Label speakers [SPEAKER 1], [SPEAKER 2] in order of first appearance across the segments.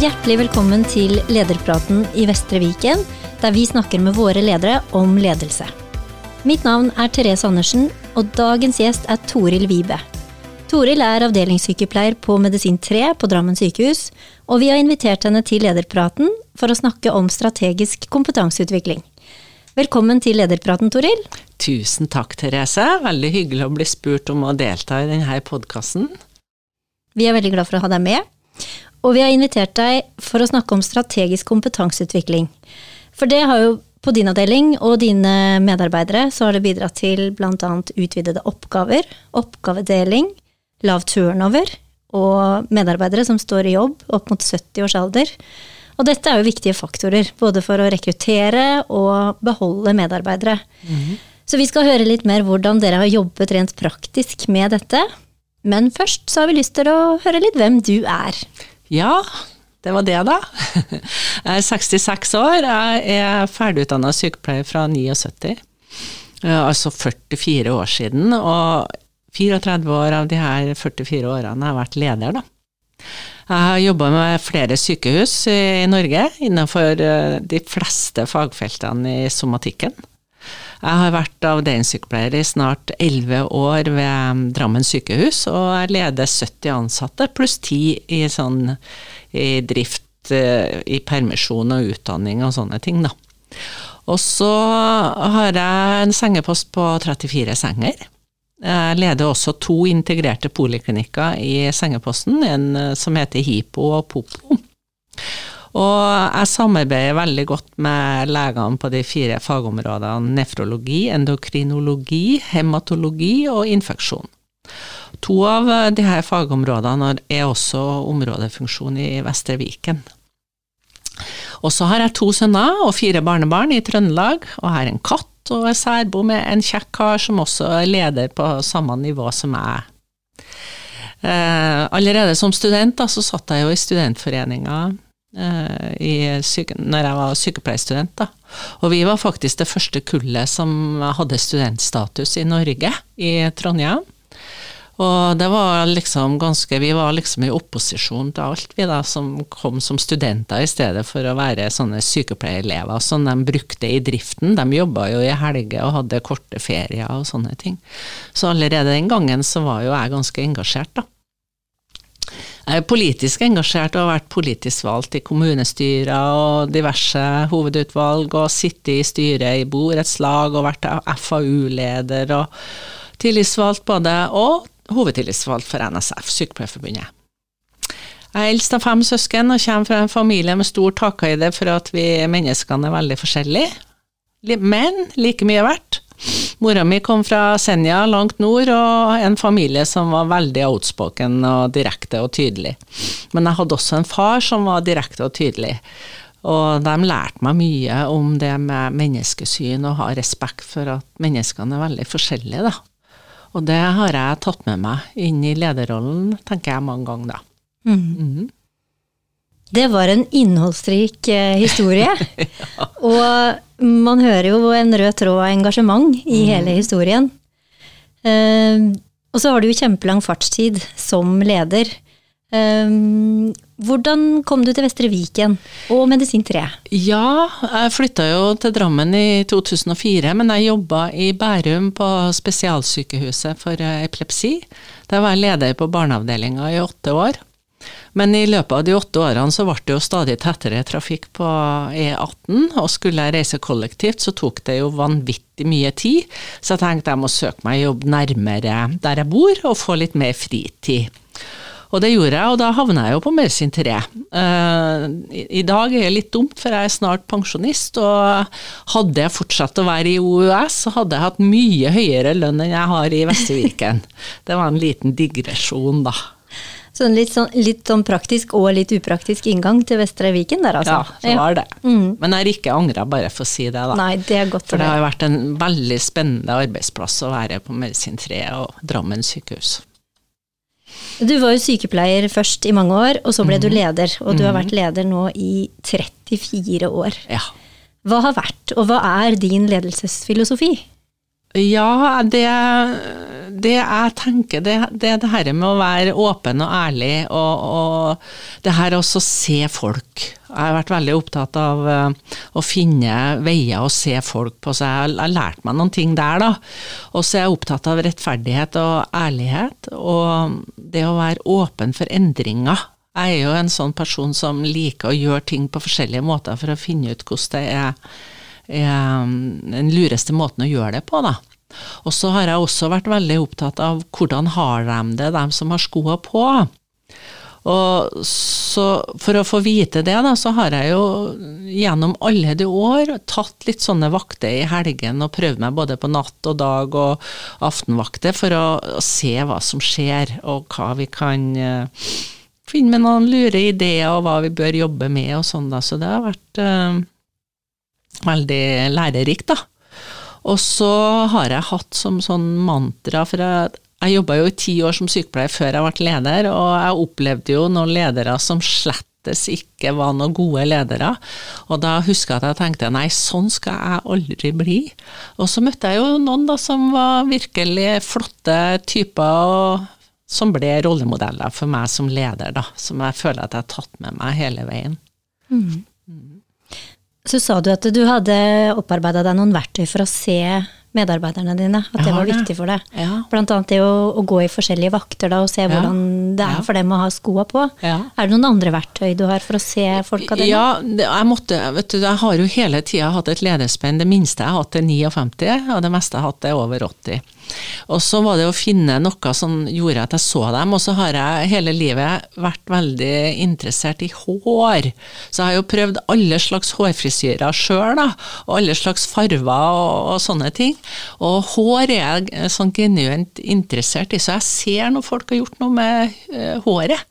[SPEAKER 1] Hjertelig velkommen til Lederpraten i Vestre Viken, der vi snakker med våre ledere om ledelse. Mitt navn er Therese Andersen, og dagens gjest er Toril Vibe. Toril er avdelingssykepleier på Medisin 3 på Drammen sykehus, og vi har invitert henne til Lederpraten for å snakke om strategisk kompetanseutvikling. Velkommen til Lederpraten, Toril.
[SPEAKER 2] Tusen takk, Therese. Veldig hyggelig å bli spurt om å delta i denne podkasten.
[SPEAKER 1] Vi er veldig glad for å ha deg med. Og vi har invitert deg for å snakke om strategisk kompetanseutvikling. For det har jo på din avdeling og dine medarbeidere så har det bidratt til bl.a. utvidede oppgaver, oppgavedeling, lav turnover og medarbeidere som står i jobb opp mot 70 års alder. Og dette er jo viktige faktorer, både for å rekruttere og beholde medarbeidere. Mm. Så vi skal høre litt mer hvordan dere har jobbet rent praktisk med dette. Men først så har vi lyst til å høre litt hvem du er.
[SPEAKER 2] Ja, det var det, da. Jeg er 66 år. Jeg er ferdigutdanna sykepleier fra 79. Altså 44 år siden. Og 34 år av de her 44 årene har jeg vært leder, da. Jeg har jobba med flere sykehus i Norge innenfor eh, de fleste fagfeltene i somatikken. Jeg har vært avdelingssykepleier i snart elleve år ved Drammen sykehus, og jeg leder 70 ansatte pluss 10 i, sånn, i drift, eh, i permisjon og utdanning og sånne ting, da. Og så har jeg en sengepost på 34 senger. Jeg leder også to integrerte poliklinikker i sengeposten, en eh, som heter Hipo og Popo. Og jeg samarbeider veldig godt med legene på de fire fagområdene nefrologi, endokrinologi, hematologi og infeksjon. To av disse fagområdene er også områdefunksjon i Vestre Viken. Og så har jeg to sønner og fire barnebarn i Trøndelag, og har en katt og er særbo med en kjekk kar som også er leder på samme nivå som jeg. Eh, allerede som student da, så satt jeg jo i studentforeninga Eh, når jeg var sykepleierstudent. Da. Og vi var faktisk det første kullet som hadde studentstatus i Norge, i Trondheim. Og det var liksom ganske Vi var liksom i opposisjon til alt, vi da, som kom som studenter i stedet for å være sånne sykepleierelever som de brukte i driften. De jobba jo i helger og hadde korte ferier og sånne ting. Så allerede den gangen så var jo jeg ganske engasjert, da. Er politisk engasjert og har vært politisk valgt i kommunestyrer og diverse hovedutvalg, og sittet i styret i borettslag og vært FAU-leder og tillitsvalgt både, og hovedtillitsvalgt for NSF, Sykepleierforbundet. Jeg er eldst av fem søsken og kommer fra en familie med stor takhøyde for at vi menneskene er veldig forskjellige, men like mye verdt. Mora mi kom fra Senja, langt nord, og en familie som var veldig outspoken og direkte og tydelig. Men jeg hadde også en far som var direkte og tydelig. Og de lærte meg mye om det med menneskesyn og ha respekt for at menneskene er veldig forskjellige, da. Og det har jeg tatt med meg inn i lederrollen, tenker jeg mange ganger, da. Mm. Mm.
[SPEAKER 1] Det var en innholdsrik eh, historie. ja. Og man hører jo en rød tråd av engasjement i mm. hele historien. Uh, og så har du jo kjempelang fartstid som leder. Uh, hvordan kom du til Vestre Viken og Medisin 3?
[SPEAKER 2] Ja, jeg flytta jo til Drammen i 2004, men jeg jobba i Bærum på spesialsykehuset for epilepsi. Der var jeg leder på barneavdelinga i åtte år. Men i løpet av de åtte årene så ble det jo stadig tettere trafikk på E18, og skulle jeg reise kollektivt så tok det jo vanvittig mye tid, så jeg tenkte jeg må søke meg jobb nærmere der jeg bor og få litt mer fritid. Og det gjorde jeg, og da havna jeg jo på Medisin 3. Uh, I dag er det litt dumt, for jeg er snart pensjonist, og hadde jeg fortsatt å være i OUS, så hadde jeg hatt mye høyere lønn enn jeg har i Vesterviken. det var en liten digresjon, da.
[SPEAKER 1] Så litt sånn, litt sånn, praktisk og litt upraktisk inngang til Vestre Viken der, altså.
[SPEAKER 2] Ja, det var det. Mm. Men jeg har ikke angra, bare for å si det, da.
[SPEAKER 1] Nei, det er godt
[SPEAKER 2] For det har vært en veldig spennende arbeidsplass å være på Medisin 3 og Drammen sykehus.
[SPEAKER 1] Du var jo sykepleier først i mange år, og så ble mm. du mhm. leder. Og du har vært mhm. leder nå i 34 år.
[SPEAKER 2] Ja.
[SPEAKER 1] Hva har vært, og hva er din ledelsesfilosofi?
[SPEAKER 2] Ja, det, det jeg tenker, det, det er det her med å være åpen og ærlig, og, og det her også se folk. Jeg har vært veldig opptatt av uh, å finne veier å se folk på, så jeg har lært meg noen ting der, da. Og så er jeg opptatt av rettferdighet og ærlighet, og det å være åpen for endringer. Jeg er jo en sånn person som liker å gjøre ting på forskjellige måter for å finne ut hvordan det er den lureste måten å gjøre det på, da. Og så har jeg også vært veldig opptatt av hvordan har de det, de som har skoa på. Og så For å få vite det, da, så har jeg jo gjennom alle de år tatt litt sånne vakter i helgen og prøvd meg både på natt og dag og aftenvakter for å, å se hva som skjer, og hva vi kan uh, finne med noen lure ideer og hva vi bør jobbe med og sånn, da. Så det har vært uh, veldig lærerikt, da. Og så har jeg hatt som sånn mantra, for jeg, jeg jobba jo i ti år som sykepleier før jeg ble leder, og jeg opplevde jo noen ledere som slettes ikke var noen gode ledere. Og da husker jeg at jeg tenkte nei, sånn skal jeg aldri bli. Og så møtte jeg jo noen da som var virkelig flotte typer, og som ble rollemodeller for meg som leder, da. Som jeg føler at jeg har tatt med meg hele veien. Mm.
[SPEAKER 1] Så sa du at du hadde opparbeida deg noen verktøy for å se medarbeiderne dine, at det var viktig for deg. Ja. Blant annet det å, å, gå i forskjellige vakter da, og se hvordan det er for dem å ha skoa på. Er det noen andre verktøy du har for å se folka dine?
[SPEAKER 2] Ja, jeg måtte, vet du, jeg har jo hele tida hatt et lederspenn. Det minste jeg har hatt er 59, og det meste jeg har hatt er over 80. Og så var det å finne noe som gjorde at jeg så dem, og så har jeg hele livet vært veldig interessert i hår. Så jeg har jo prøvd alle slags hårfrisyrer sjøl, da, og alle slags farver og, og, sånne ting. Og hår er jeg sånn genuint interessert i, så jeg ser når folk har gjort noe med uh, håret.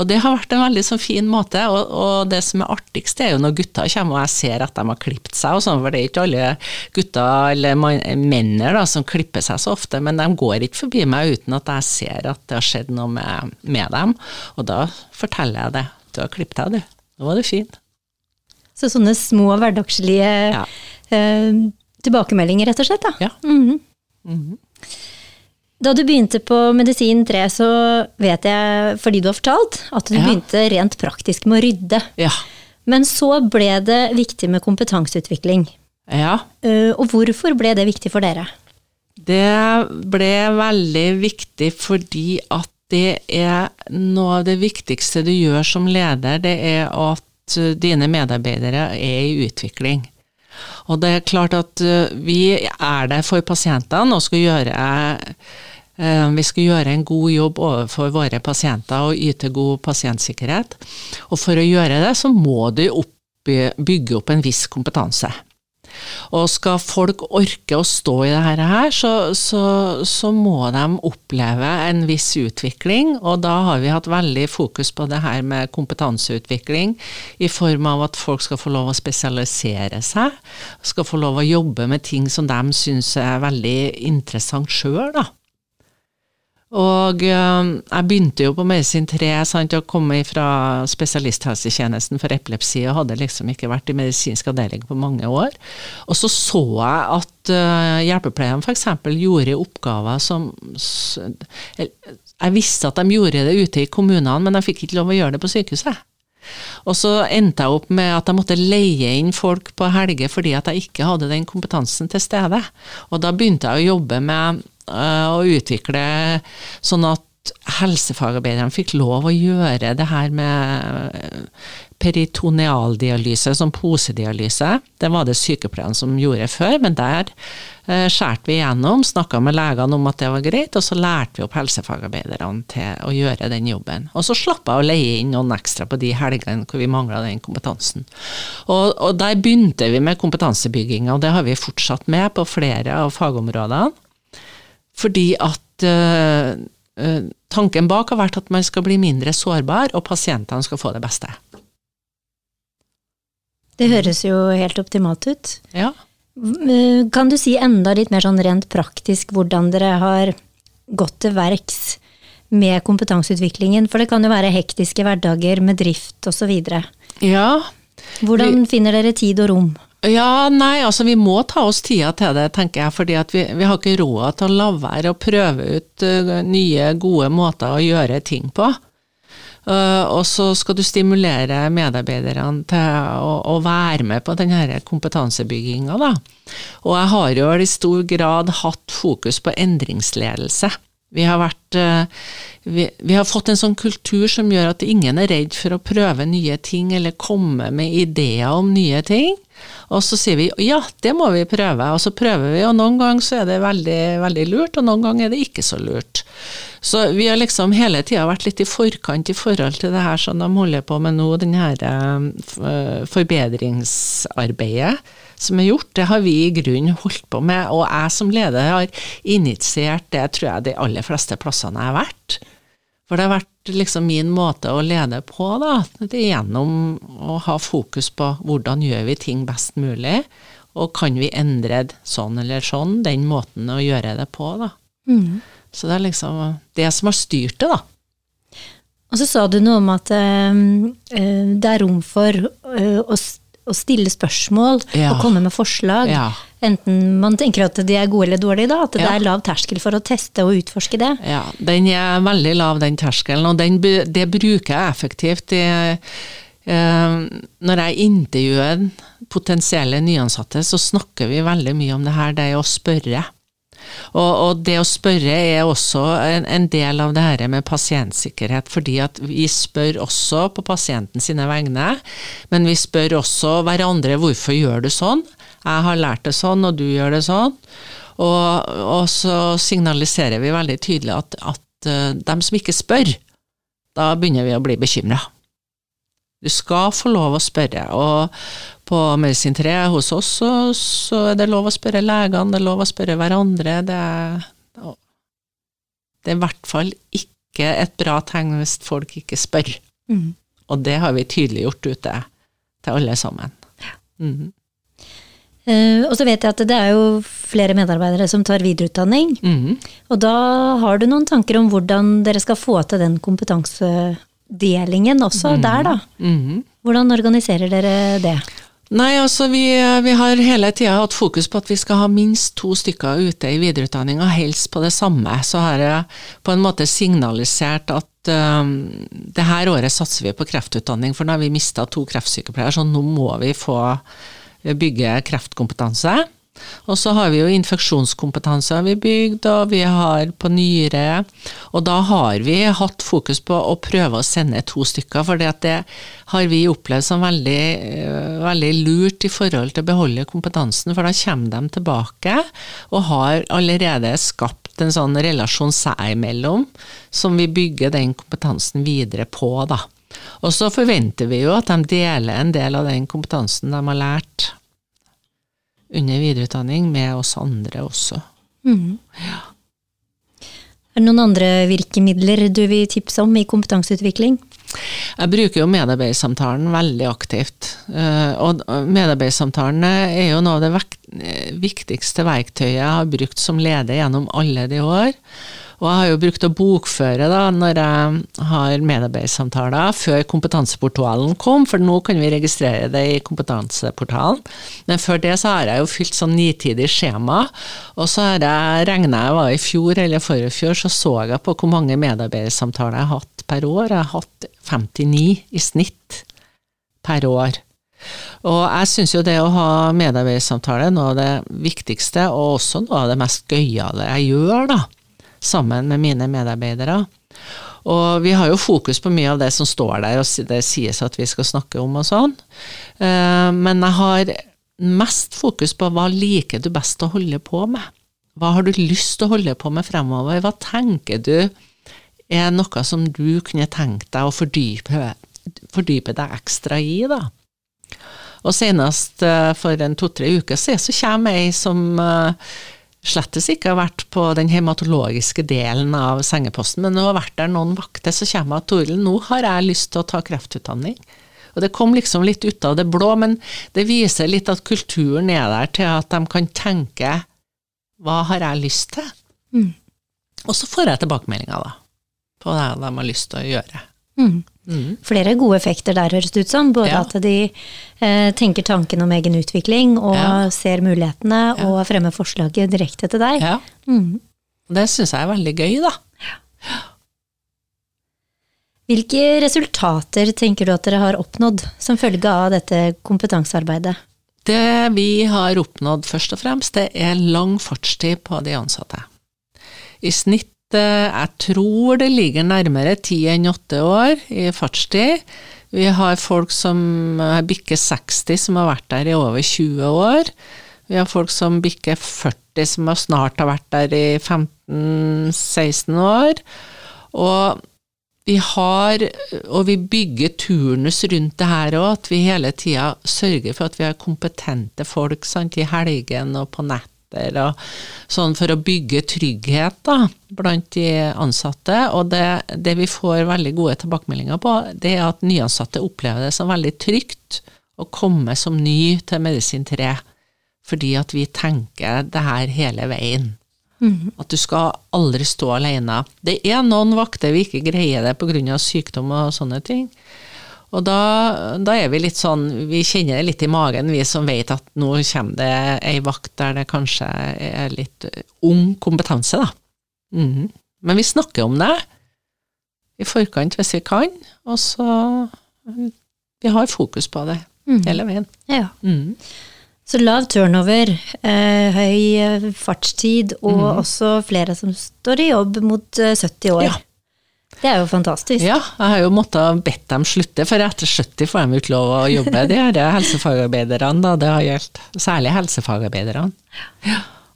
[SPEAKER 2] Og det har vært en veldig sånn fin måte, og, og, det som er artigst er jo når gutta kommer og jeg ser at de har klippet seg og sånn, for det er ikke alle gutter eller menner da, som klipper seg så ofte, men de går ikke forbi meg uten at jeg ser at det har skjedd noe med, med dem, og da forteller jeg det. Du har klippet deg, du. Nå var du fin.
[SPEAKER 1] Så sånne små hverdagslige ja. eh, tilbakemeldinger, rett og slett, da. Ja. Mm -hmm. Mm -hmm. Da du begynte på medisin 3, så vet jeg, fordi du har fortalt, at du ja. begynte rent praktisk med å rydde. Ja. Men så ble det viktig med kompetanseutvikling. Ja. Uh, og hvorfor ble det viktig for dere?
[SPEAKER 2] Det ble veldig viktig fordi at det er noe av det viktigste du gjør som leder, det er at dine medarbeidere er i utvikling. Og det er klart at eh, vi er der for pasientene og skal gjøre Eh, vi skal gjøre en god jobb overfor våre pasienter og yte god pasientsikkerhet. Og for å gjøre det, så må du bygge opp en viss kompetanse. Og skal folk orke å stå i det her, så, så, så, må de oppleve en viss utvikling. Og da har vi hatt veldig fokus på det her med kompetanseutvikling, i form av at folk skal få lov å spesialisere seg, skal få lov å jobbe med ting som de syns er veldig interessant sjøl, da. Og eh, jeg begynte jo på medisin 3, sant, å komme fra spesialisthelsetjenesten for epilepsi, og hadde liksom ikke vært i medisinsk avdeling på mange år. Og så så jeg at uh, hjelpepleierne f.eks. gjorde oppgaver som Jeg visste at de gjorde det ute i kommunene, men de fikk ikke lov å gjøre det på sykehuset. Og så endte jeg opp med at jeg måtte leie inn folk på helger fordi at jeg ikke hadde den kompetansen til stede. Og da begynte jeg å jobbe med eh, utvikle sånn at helsefagarbeiderne fikk lov å gjøre det her med peritonealdialyse, som posedialyse. Det var det sykepleierne som gjorde før, men der eh, skjærte vi igjennom, snakka med legene om at det var greit, og så lærte vi opp helsefagarbeiderne til å gjøre den jobben. Og så slapp jeg å leie inn noen ekstra på de helgene hvor vi mangla den kompetansen. Og, og der begynte vi med kompetansebygginga, og det har vi fortsatt med på flere av fagområdene. Fordi at uh, uh, tanken bak har vært at man skal bli mindre sårbar, og pasientene skal få det beste.
[SPEAKER 1] Det høres jo helt optimalt ut.
[SPEAKER 2] Ja.
[SPEAKER 1] Eh, kan du si enda litt mer sånn rent praktisk hvordan dere har gått til verks med kompetanseutviklingen? For det kan jo være hektiske hverdager med drift osv.
[SPEAKER 2] Ja.
[SPEAKER 1] Hvordan finner dere tid og rom?
[SPEAKER 2] Ja, nei, altså vi må ta oss tida til det, tenker jeg. fordi vi, vi, har ikke råd til å la være å prøve ut uh, nye, gode måter å gjøre ting på. Uh, og så skal du stimulere medarbeiderne til å, å være med på denne kompetansebygginga. Og jeg har jo i stor grad hatt fokus på endringsledelse. Vi har, vært, uh, vi, vi har fått en sånn kultur som gjør at ingen er redd for å prøve nye ting eller komme med ideer om nye ting. Og så sier vi ja, det må vi prøve, og så prøver vi, og noen ganger så er det veldig, veldig lurt, og noen ganger er det ikke så lurt. Så vi har liksom hele tida vært litt i forkant i forhold til det her som de holder på med nå, den her uh, forbedringsarbeidet som er gjort, det har vi i grunnen holdt på med, og jeg som leder har initiert det, tror jeg, de aller fleste plassene jeg har vært. For det har vært liksom min måte å lede på, da. Det er gjennom å ha fokus på hvordan gjør vi ting best mulig, og kan vi endre sånn eller sånn, den måten å gjøre det på, da. Mm. Så det er liksom det som har styrt det, da.
[SPEAKER 1] Og så sa du noe om at øh, det er rom for øh, å å stille spørsmål ja. og komme med forslag. Ja. Enten man tenker at de er gode eller dårlige, da, at det ja. er lav terskel for å teste og utforske det.
[SPEAKER 2] Ja, den er veldig lav, den terskelen, og den, det bruker jeg effektivt. i når jeg intervjuer potensielle nyansatte, så snakker vi veldig mye om det her, det å spørre. Og, og, det å spørre er også en, en, del av det her med pasientsikkerhet, fordi at vi spør også på pasienten sine vegne, men vi spør også hverandre hvorfor gjør du sånn? Jeg har lært det sånn, og du gjør det sånn. Og, og så signaliserer vi veldig tydelig at, at uh, dem som ikke spør, da begynner vi å bli bekymra. Du skal få lov å spørre, og på Medisin 3 hos oss så, så, er det lov å spørre legene, det er lov å spørre hverandre. Det er, det er i hvert fall ikke et bra tegn hvis folk ikke spør. Mm. Og det har vi tydelig gjort ute til alle sammen. Mm.
[SPEAKER 1] Uh, og så vet jeg at det er jo flere medarbeidere som tar videreutdanning. Mm. Og da har du noen tanker om hvordan dere skal få til den kompetansedelingen også mm. der, da. Mm. Hvordan organiserer dere det?
[SPEAKER 2] Nei, altså vi, vi har hele tida hatt fokus på at vi skal ha minst to stykker ute i videreutdanninga, helst på det samme. Så har jeg på en måte signalisert at um, det her året satser vi på kreftutdanning, for nå har vi mista to kreftsykepleiere, så nå må vi få bygge kreftkompetanse. Og så har vi jo infeksjonskompetanse har vi bygd, og vi har på nyre. Og da har vi hatt fokus på å prøve å sende to stykker, for det har vi opplevd som veldig, eh, veldig, lurt i forhold til å beholde kompetansen, for da kommer de tilbake og har allerede skapt en sånn relasjon seg imellom, som vi bygger den kompetansen videre på, da. Og så forventer vi jo at de deler en del av den kompetansen de har lært under videreutdanning med oss andre også. Mm. Ja.
[SPEAKER 1] Er det noen andre virkemidler du vil tipse om i kompetanseutvikling?
[SPEAKER 2] Jeg bruker jo medarbeidersamtalen veldig aktivt. Eh, og medarbeidersamtalene er jo noe av det viktigste verktøyet jeg har brukt som leder gjennom alle de år. Og jeg har jo brukt å bokføre da, når jeg har medarbeidersamtaler, før kompetanseportalen kom, for nå kan vi registrere det i kompetanseportalen. Men før det så har jeg jo fylt sånn nitidig skjema, og så har jeg regna jeg var i fjor eller forrige fjor, så så jeg på hvor mange medarbeidersamtaler jeg har hatt per år. Jeg har hatt 59 i snitt per år. Og jeg syns jo det å ha medarbeidersamtale er noe av det viktigste, og også noe av det mest gøyale jeg gjør, da sammen med mine medarbeidere. Og vi har jo fokus på mye av det som står der, og det sies at vi skal snakke om og sånn. Eh, men jeg har mest fokus på hva liker du best å holde på med? Hva har du lyst til å holde på med fremover? Hva tenker du er noe som du kunne tenkt deg å fordype, fordype deg ekstra i, da? Og senest eh, for en to-tre uker siden så kommer ei som uh, slettes ikke har vært på den hematologiske delen av sengeposten, men nå har vært der noen vakter, så kommer hun Toril, nå har jeg lyst til å ta kreftutdanning. Og det kom liksom litt ut av det blå, men det viser litt at kulturen er der til at de kan tenke hva har jeg lyst til? Mm. Og så får jeg tilbakemeldinger, da, på det de har lyst til å gjøre. Mm.
[SPEAKER 1] Flere gode effekter der, høres det ut som. Både
[SPEAKER 2] Ja.
[SPEAKER 1] at de eh, tenker tanken om egen utvikling, og
[SPEAKER 2] Ja.
[SPEAKER 1] ser mulighetene, og fremmer forslaget direkte til deg.
[SPEAKER 2] Ja.
[SPEAKER 1] Mhm.
[SPEAKER 2] Det syns jeg er veldig gøy, da.
[SPEAKER 1] Hvilke resultater tenker du at dere har oppnådd som følge av dette kompetansearbeidet?
[SPEAKER 2] Det vi har oppnådd først og fremst, det er lang fartstid på de ansatte. I snitt, jeg tror det ligger nærmere ti enn åtte år i fartstid. Vi har folk som eh, bikker 60, som har vært der i over 20 år. Vi har folk som bikker 40, som snart har vært der i 15-16 år. Og vi har, og vi bygger turnus rundt det her òg, at vi hele tida sørger for at vi har kompetente folk sant, i helgen og på netter, og sånn for å bygge trygghet da, blant de ansatte. Og det, det vi får veldig gode tilbakemeldinger på, det er at nyansatte opplever det som veldig trygt å komme som ny til Medisin 3, fordi at vi tenker det her hele veien. At du skal aldri stå alene. Det er noen vakter vi ikke greier det pga. sykdom og sånne ting. Og da, da er vi litt sånn, vi kjenner det litt i magen, vi som vet at nå kommer det ei vakt der det kanskje er litt ung kompetanse, da. Mhm. Men vi snakker om det i forkant hvis vi kan, og så Vi har fokus på det hele veien.
[SPEAKER 1] Ja.
[SPEAKER 2] Mm.
[SPEAKER 1] Så lav turnover, eh, høy eh, fartstid, og også flere som står i jobb mot eh, 70 år.
[SPEAKER 2] Ja.
[SPEAKER 1] Det er jo fantastisk.
[SPEAKER 2] Ja, jeg har jo måttet bedt dem slutte, for etter 70 får de ikke lov å jobbe, Det er det helsefagarbeiderne, da, det har gjeldt. Særlig helsefagarbeiderne.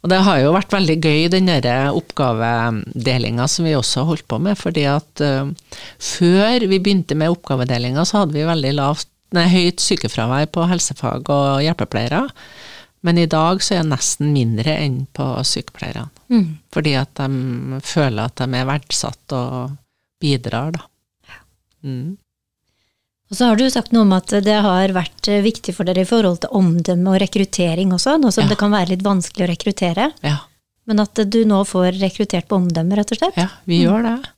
[SPEAKER 2] Og det har jo vært veldig gøy, den der oppgavedelinga som vi også har holdt på med, fordi at uh, før vi begynte med oppgavedelinga, så hadde vi veldig lavt, nei, høyt sykefravær på helsefag og hjelpepleiere. Men i dag så er det nesten mindre enn på sykepleierne.
[SPEAKER 1] Mm.
[SPEAKER 2] Fordi at de føler at de er verdsatt og bidrar, da. Mm.
[SPEAKER 1] Og så har du sagt noe om at det har vært eh, viktig for dere i forhold til omdømme og rekruttering også, nå som
[SPEAKER 2] Ja.
[SPEAKER 1] det kan være litt vanskelig å rekruttere.
[SPEAKER 2] Ja,
[SPEAKER 1] Men at du nå får rekruttert på omdømme, rett og slett.
[SPEAKER 2] ja, vi gjør det.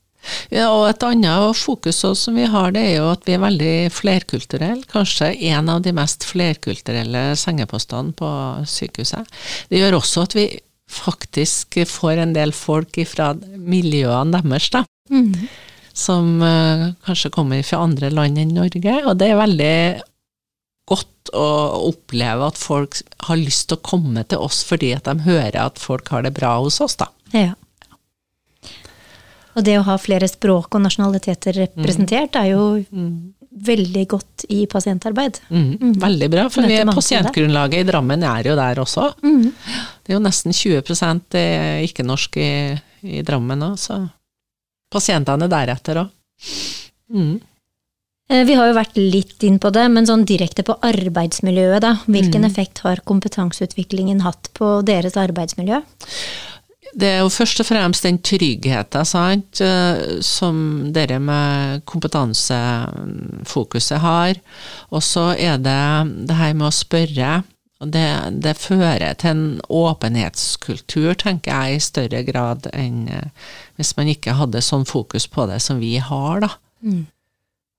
[SPEAKER 2] Ja, og et annet fokus som vi har, det er jo at vi er veldig flerkulturelle. Kanskje en av de mest flerkulturelle sengepostene på sykehuset. Det gjør også at vi faktisk får en del folk fra miljøene deres, da.
[SPEAKER 1] Mhm.
[SPEAKER 2] Som eh, kanskje kommer fra andre land enn Norge. Og det er veldig godt å oppleve at folk har lyst til å komme til oss fordi at de hører at folk har det bra hos oss, da.
[SPEAKER 1] Ja. Og det å ha flere språk og nasjonaliteter representert er jo veldig godt i pasientarbeid.
[SPEAKER 2] Mm, Veldig bra, for vi, pasientgrunnlaget i Drammen er jo der også.
[SPEAKER 1] Mhm.
[SPEAKER 2] Det er jo nesten 20 er ikke-norsk i, i Drammen òg, så pasientene er deretter òg. Mm.
[SPEAKER 1] Eh, Vi har jo vært litt inn på det, men sånn direkte på arbeidsmiljøet, da. Hvilken effekt har kompetanseutviklingen hatt på deres arbeidsmiljø?
[SPEAKER 2] Det er jo først og fremst den tryggheten sant, eh, som dere med kompetansefokuset har. Og så er det det her med å spørre. Det, det fører til en åpenhetskultur, tenker jeg, i større grad enn eh, hvis man ikke hadde sånn fokus på det som vi har, da.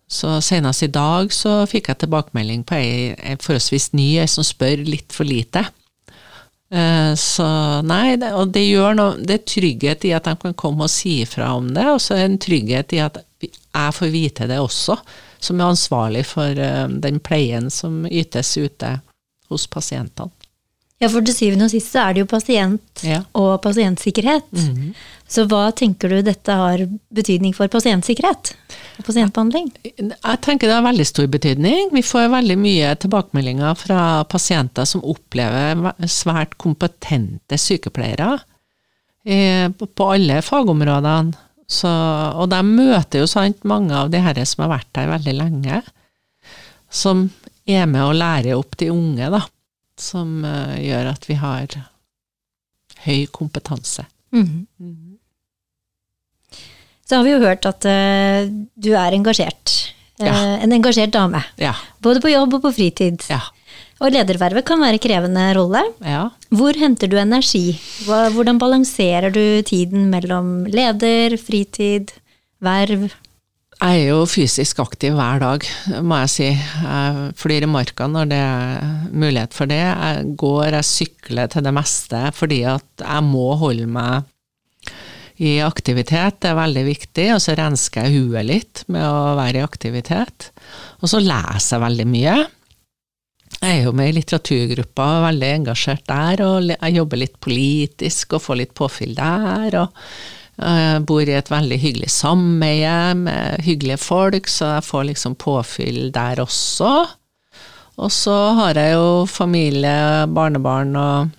[SPEAKER 2] Så senest i dag så fikk jeg tilbakemelding på ei, ei forholdsvis ny, ei som spør litt for lite. Eh, Så nei, det, og det gjør noe Det er trygghet i at de kan komme og si ifra om det, og så er det en trygghet i at jeg får vite det også, som er ansvarlig for eh, den pleien som ytes ute hos pasientene.
[SPEAKER 1] Ja, for til syvende og sist så er det jo pasient
[SPEAKER 2] Ja.
[SPEAKER 1] og pasientsikkerhet. Så hva tenker du dette har betydning for pasientsikkerhet og pasientbehandling?
[SPEAKER 2] Jeg tenker det har veldig stor betydning. Vi får veldig mye tilbakemeldinger fra pasienter som opplever svært kompetente sykepleiere eh, på på alle fagområdene. Så, og de møter jo sant, mange av de herre som har vært der veldig lenge, som er med å lære opp de unge, da. Som eh, gjør at vi har høy kompetanse.
[SPEAKER 1] Mhm. Så har vi jo hørt at uh, du er engasjert.
[SPEAKER 2] Ja.
[SPEAKER 1] Uh, En engasjert dame.
[SPEAKER 2] Ja.
[SPEAKER 1] Både på jobb og på fritid.
[SPEAKER 2] Ja.
[SPEAKER 1] Og ledervervet kan være krevende rolle.
[SPEAKER 2] ja.
[SPEAKER 1] Hvor henter du energi? Hva, hvordan balanserer du tiden mellom leder, fritid, verv?
[SPEAKER 2] Jeg er jo fysisk aktiv hver dag, må jeg si. Jeg flyr i marka når det er mulighet for det. Jeg går, jeg sykler til det meste fordi at jeg må holde meg i aktivitet. Det er veldig viktig. Og så rensker jeg huet litt med å være i aktivitet. Og så leser jeg veldig mye. Jeg er jo med i litteraturgruppa, veldig engasjert der, og jeg jobber litt politisk og får litt påfyll der. og jeg bor i et veldig hyggelig sameie med hyggelige folk, så jeg får liksom påfyll der også. Og så har jeg jo familie, barnebarn og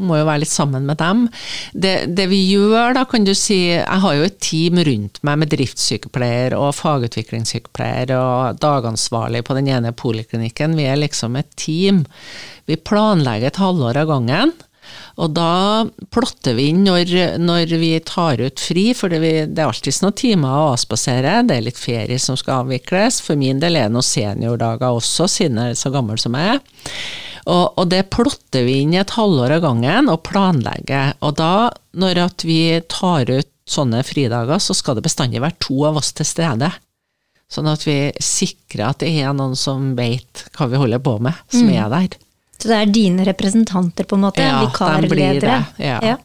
[SPEAKER 2] må jo være litt sammen med dem. Det, det, vi gjør, da, kan du si Jeg har jo et team rundt meg med driftssykepleier og fagutviklingssykepleier og dagansvarlig på den ene poliklinikken. Vi er liksom et team. Vi planlegger et halvår av gangen. Og da plotter vi inn når, når vi tar ut fri, for det, vi, det er alltid noen timer å avspasere. Det er litt ferie som skal avvikles. For min del er det noen seniordager også, siden jeg er så gammel som jeg er. Og, og, det plotter vi inn i et halvår av gangen og planlegger. Og da, når vi tar ut sånne fridager, så skal det bestandig være to av oss til stede. Sånn at vi sikrer at det er noen som vet hva vi holder på med, som mm. er der.
[SPEAKER 1] Så det er dine representanter, på en måte? Ja, vikarledere?
[SPEAKER 2] Ja. ja.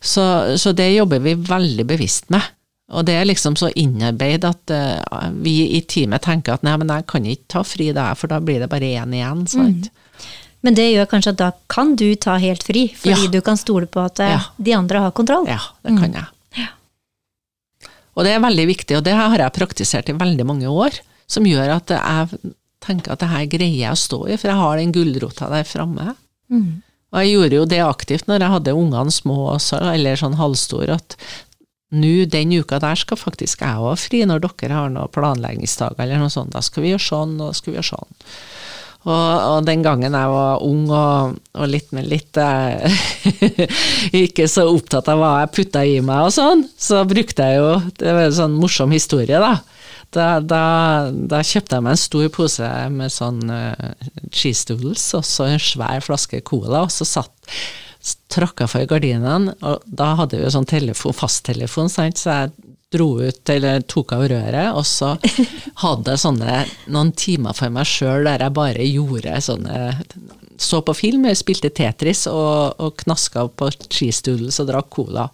[SPEAKER 2] Så, så, det jobber vi veldig bevisst med. Og det er liksom så innarbeidet at uh, vi i teamet tenker at nei, men jeg kan ikke ta fri der, for da blir det bare én igjen. sant? Mm.
[SPEAKER 1] Men det gjør kanskje at da kan du ta helt fri, fordi ja. du kan stole på at eh, ja. de andre har kontroll?
[SPEAKER 2] Ja, det kan mm. jeg. Ja. Og det er veldig viktig, og det har jeg praktisert i veldig mange år, som gjør at jeg tenker at det her greier jeg å stå i, for jeg har den gulrota der framme. Mm. Og jeg gjorde jo det aktivt når jeg hadde ungene små også, eller sånn halvstore, at nå den uka der skal faktisk jeg òg fri, når dere har noen planleggingsdager eller noe sånt. Da skal vi gjøre sånn, og da skal vi gjøre sånn. Og, og, den gangen jeg var ung og, og litt, men litt eh, ikke så opptatt av hva jeg putta i meg og sånn, så brukte jeg jo Det var en sånn morsom historie, da. Da, da, da kjøpte jeg meg en stor pose med sånn uh, cheese doodles og så en svær flaske cola, og så satt tråkka for gardinene, og da hadde vi jo sånn telefon, fasttelefon, så jeg dro ut, eller tok av røret, og så hadde jeg sånne noen timer for meg sjøl der jeg bare gjorde sånne Så på film, spilte Tetris og, og knaska på cheese doodles og drakk cola.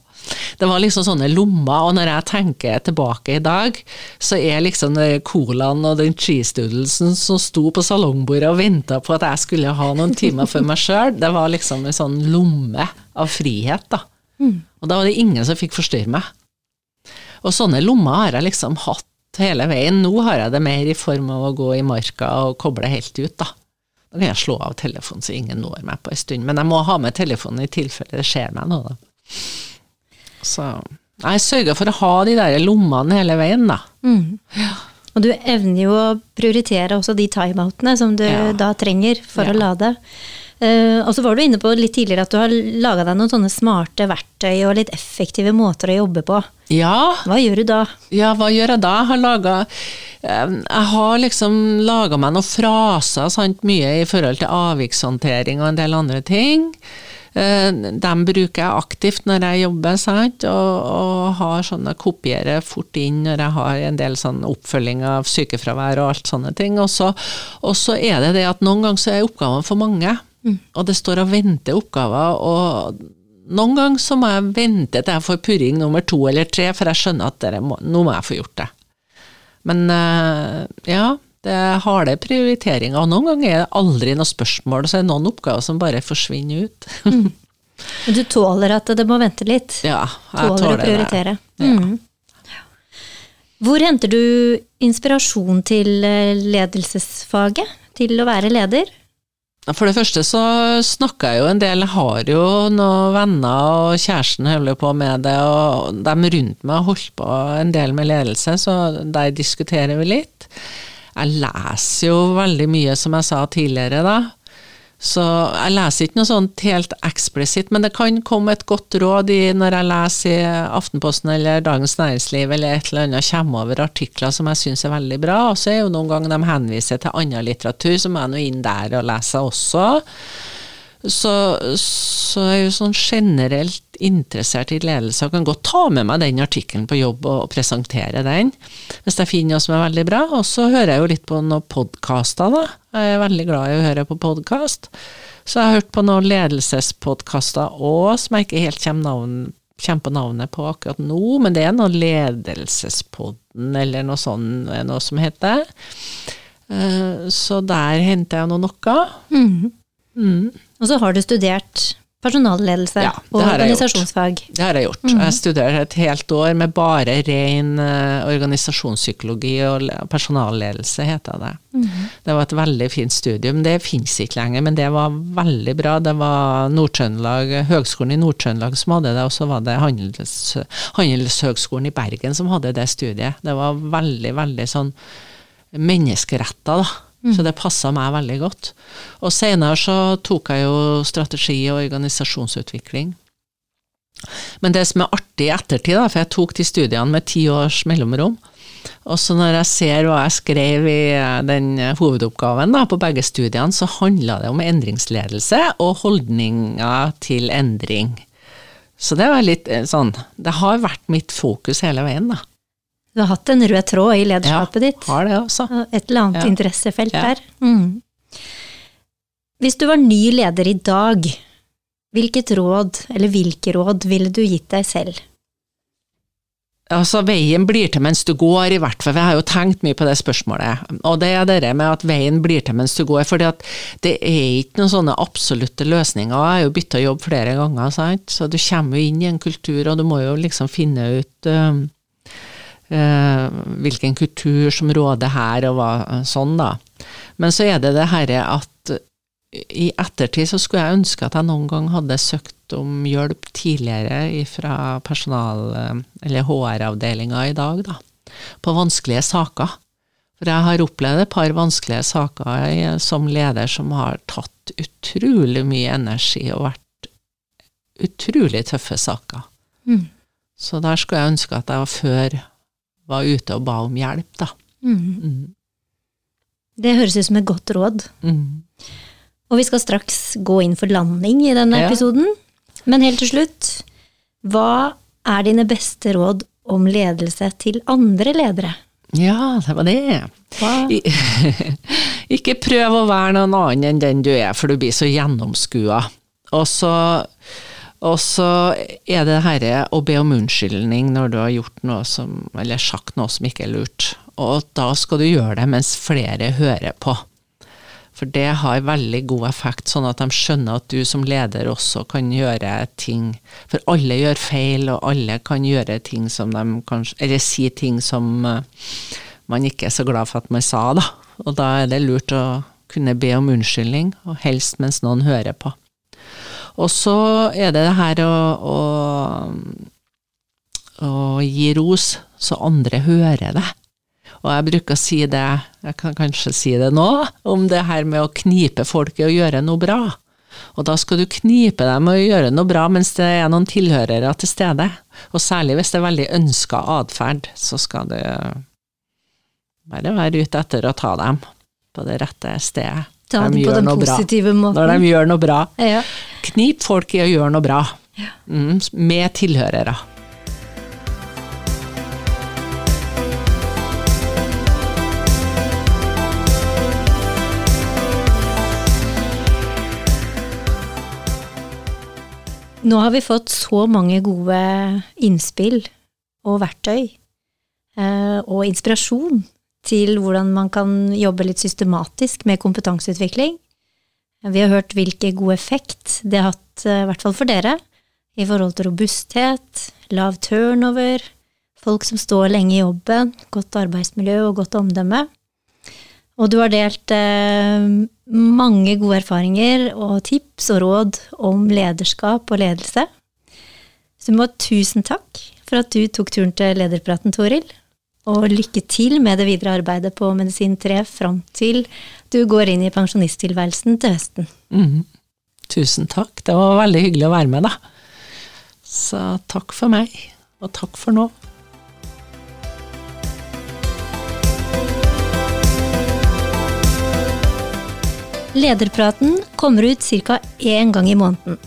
[SPEAKER 2] Det var liksom sånne lommer, og når jeg tenker tilbake i dag, så er liksom colaen og den cheese doodlesen som sto på salongbordet og venta på at jeg skulle ha noen timer for meg sjøl, det var liksom en sånn lomme av frihet, da. Mm. Og da var det ingen som fikk forstyrre meg. Og sånne lommer har jeg liksom hatt hele veien. Nå har jeg det mer i form av å gå i marka og koble helt ut, da. Da kan jeg slå av telefonen så ingen når meg på en stund, men jeg må ha med telefonen i tilfelle det skjer meg noe, da. Så jeg sørger for å ha de der lommene hele veien, da. Mm.
[SPEAKER 1] Ja. Og du evner jo å prioritere også de timeoutene som du ja. da trenger for ja. å lade. Uh, og så var du inne på litt tidligere at du har laga deg noen sånne smarte verktøy og litt effektive måter å jobbe på.
[SPEAKER 2] Ja.
[SPEAKER 1] Hva gjør du da?
[SPEAKER 2] Ja, hva gjør jeg da? Jeg har laget, uh, Jeg har liksom laga meg noen fraser, sant, mye i forhold til avvikshåndtering og en del andre ting. Uh, dem bruker jeg aktivt når jeg jobber, sant, og, og har sånne kopierer fort inn når jeg har en del sånn oppfølging av sykefravær og alt sånne ting. Og så, er det det at noen ganger så er oppgavene for mange. Mm. Og det står og venter oppgaver, og noen ganger så må jeg vente til jeg får purring nummer to eller tre, for jeg skjønner at må, nå må jeg få gjort det. Men uh, ja, det er harde prioriteringer, og noen ganger er det aldri noe spørsmål, så er det noen oppgaver som bare forsvinner ut. mm.
[SPEAKER 1] Men du tåler at det må vente litt?
[SPEAKER 2] Ja, jeg tåler, tåler å prioritere. Det. Ja. Mm.
[SPEAKER 1] Hvor henter du inspirasjon til eh, ledelsesfaget? Til å være leder?
[SPEAKER 2] For det første så snakker jeg jo en del, jeg har jo noen venner og kjæresten holder på med det, og de rundt meg har holdt på en del med ledelse, så der diskuterer vi litt. Jeg leser jo veldig mye, som jeg sa tidligere, da. Så jeg leser ikke noe sånt helt eksplisitt, men det kan komme et godt råd i når jeg leser i Aftenposten eller Dagens Næringsliv eller et eller annet, kommer over artikler som jeg syns er veldig bra. Og så er jo noen ganger de henviser til annen litteratur, så må jeg nå inn der og lese også. Så, så er jeg jo sånn generelt interessert i ledelse og kan godt ta med meg den artikkelen på jobb og, og presentere den, hvis jeg finner noe som er veldig bra. Og så hører jeg jo litt på noen podkaster, da. Jeg er veldig glad i å høre på podkast. Så jeg har hørt på noen ledelsespodkaster òg, som jeg ikke helt kommer, navn, kommer, på navnet på akkurat nå, men det er noe Ledelsespodden eller noe sånt noe som heter. Eh, så der henter jeg nå noe.
[SPEAKER 1] Mm. Mm. Og så har du studert personalledelse
[SPEAKER 2] ja,
[SPEAKER 1] og organisasjonsfag.
[SPEAKER 2] Det har jeg gjort. Mm. Jeg studerte et helt år med bare ren uh, organisasjonspsykologi og personalledelse, heter det. Mm. Det var et veldig fint studium. Det fins ikke lenger, men det var veldig bra. Det var Høgskolen i Nord-Trøndelag som hadde det, og så var det Handels, Handelshøgskolen i Bergen som hadde det studiet. Det var veldig, veldig sånn menneskeretta, da. Mm. Så det passa meg veldig godt. Og senere så tok jeg jo strategi og organisasjonsutvikling. Men det som er artig i ettertid, da, for jeg tok de studiene med ti års mellomrom, og så når jeg ser hva jeg skrev i eh, den hovedoppgaven da, på begge studiene, så handla det om endringsledelse og holdninger til endring. Så det var litt eh, sånn Det har vært mitt fokus hele veien, da.
[SPEAKER 1] Du har hatt en rød tråd i lederskapet
[SPEAKER 2] ja,
[SPEAKER 1] ditt.
[SPEAKER 2] har det også.
[SPEAKER 1] Et eller annet ja. interessefelt ja. der. Mm. Hvis du var ny leder i dag, hvilket råd, eller hvilke råd, ville du gitt deg selv?
[SPEAKER 2] Altså, veien blir til mens du går, i hvert fall. Jeg har jo tenkt mye på det spørsmålet. Og det er det med at veien blir til mens du går. For det er ikke noen sånne absolutte løsninger. Jeg har jo bytta jobb flere ganger, sant? så du kommer jo inn i en kultur, og du må jo liksom finne ut eh, hvilken kultur som råder her, og hva sånn, da. Men så er det det herre at i ettertid så skulle jeg ønske at jeg noen gang hadde søkt om hjelp tidligere fra personal- eller HR-avdelinga i dag, da, på vanskelige saker. For jeg har opplevd et par vanskelige saker som leder som har tatt utrolig mye energi og vært utrolig tøffe saker. Mm. Så der skulle jeg ønske at jeg før var ute og ba om hjelp, da. Mm. Mm.
[SPEAKER 1] Det høres ut som et godt råd. Mm. Og vi skal straks gå inn for landing i denne ja. episoden. Men helt til slutt, hva er dine beste råd om ledelse til andre ledere?
[SPEAKER 2] Ja, det var det. Ikke prøv å være noen annen enn den du er, for du blir så gjennomskua. Og så og så er det herre å be om unnskyldning når du har gjort noe som, eller sagt noe som ikke er lurt. Og da skal du gjøre det mens flere hører på. For det har veldig god effekt, sånn at de skjønner at du som leder også kan gjøre ting For alle gjør feil, og alle kan gjøre ting som de kanskje Eller si ting som eh, man ikke er så glad for at man sa, da. Og da er det lurt å kunne be om unnskyldning, og helst mens noen hører på. Og så er det det her å, å, å gi ros så andre hører det. Og jeg bruker å si det, jeg kan kanskje si det nå, om det her med å knipe folk i å gjøre noe bra. Og da skal du knipe dem å gjøre noe bra mens det er noen tilhørere til stede. Og særlig hvis det er veldig ønska atferd, så skal du bare være ute etter å ta dem på det rette stedet.
[SPEAKER 1] Ta de det på den positive bra. måten.
[SPEAKER 2] Når de gjør noe bra. Ja. Knip folk i å gjøre noe bra. Ja. Mm, med tilhørere.
[SPEAKER 1] Nå har vi fått så mange gode innspill og verktøy eh, og inspirasjon til hvordan man kan jobbe litt systematisk med kompetanseutvikling. Vi har hørt hvilken god effekt det har hatt, eh, i hvert fall for dere, i forhold til robusthet, lav turnover, folk som står lenge i jobben, godt arbeidsmiljø og godt omdømme. Og du har delt eh, mange gode erfaringer og tips og råd om lederskap og ledelse. Så du må ha tusen takk for at du tok turen til lederpraten, Toril. Og lykke til med det videre arbeidet på Medisin 3 fram til du går inn i pensjonisttilværelsen til høsten.
[SPEAKER 2] Mm. Tusen takk. Det var veldig hyggelig å være med, da. Så takk for meg, og takk for nå.
[SPEAKER 1] Lederpraten kommer ut ca. én gang i måneden.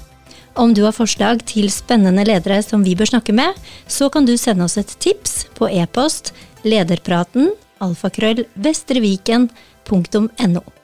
[SPEAKER 1] Om du har forslag til spennende ledere som vi bør snakke med, så kan du sende oss et tips på e-post lederpraten alfakrøll vestreviken.no.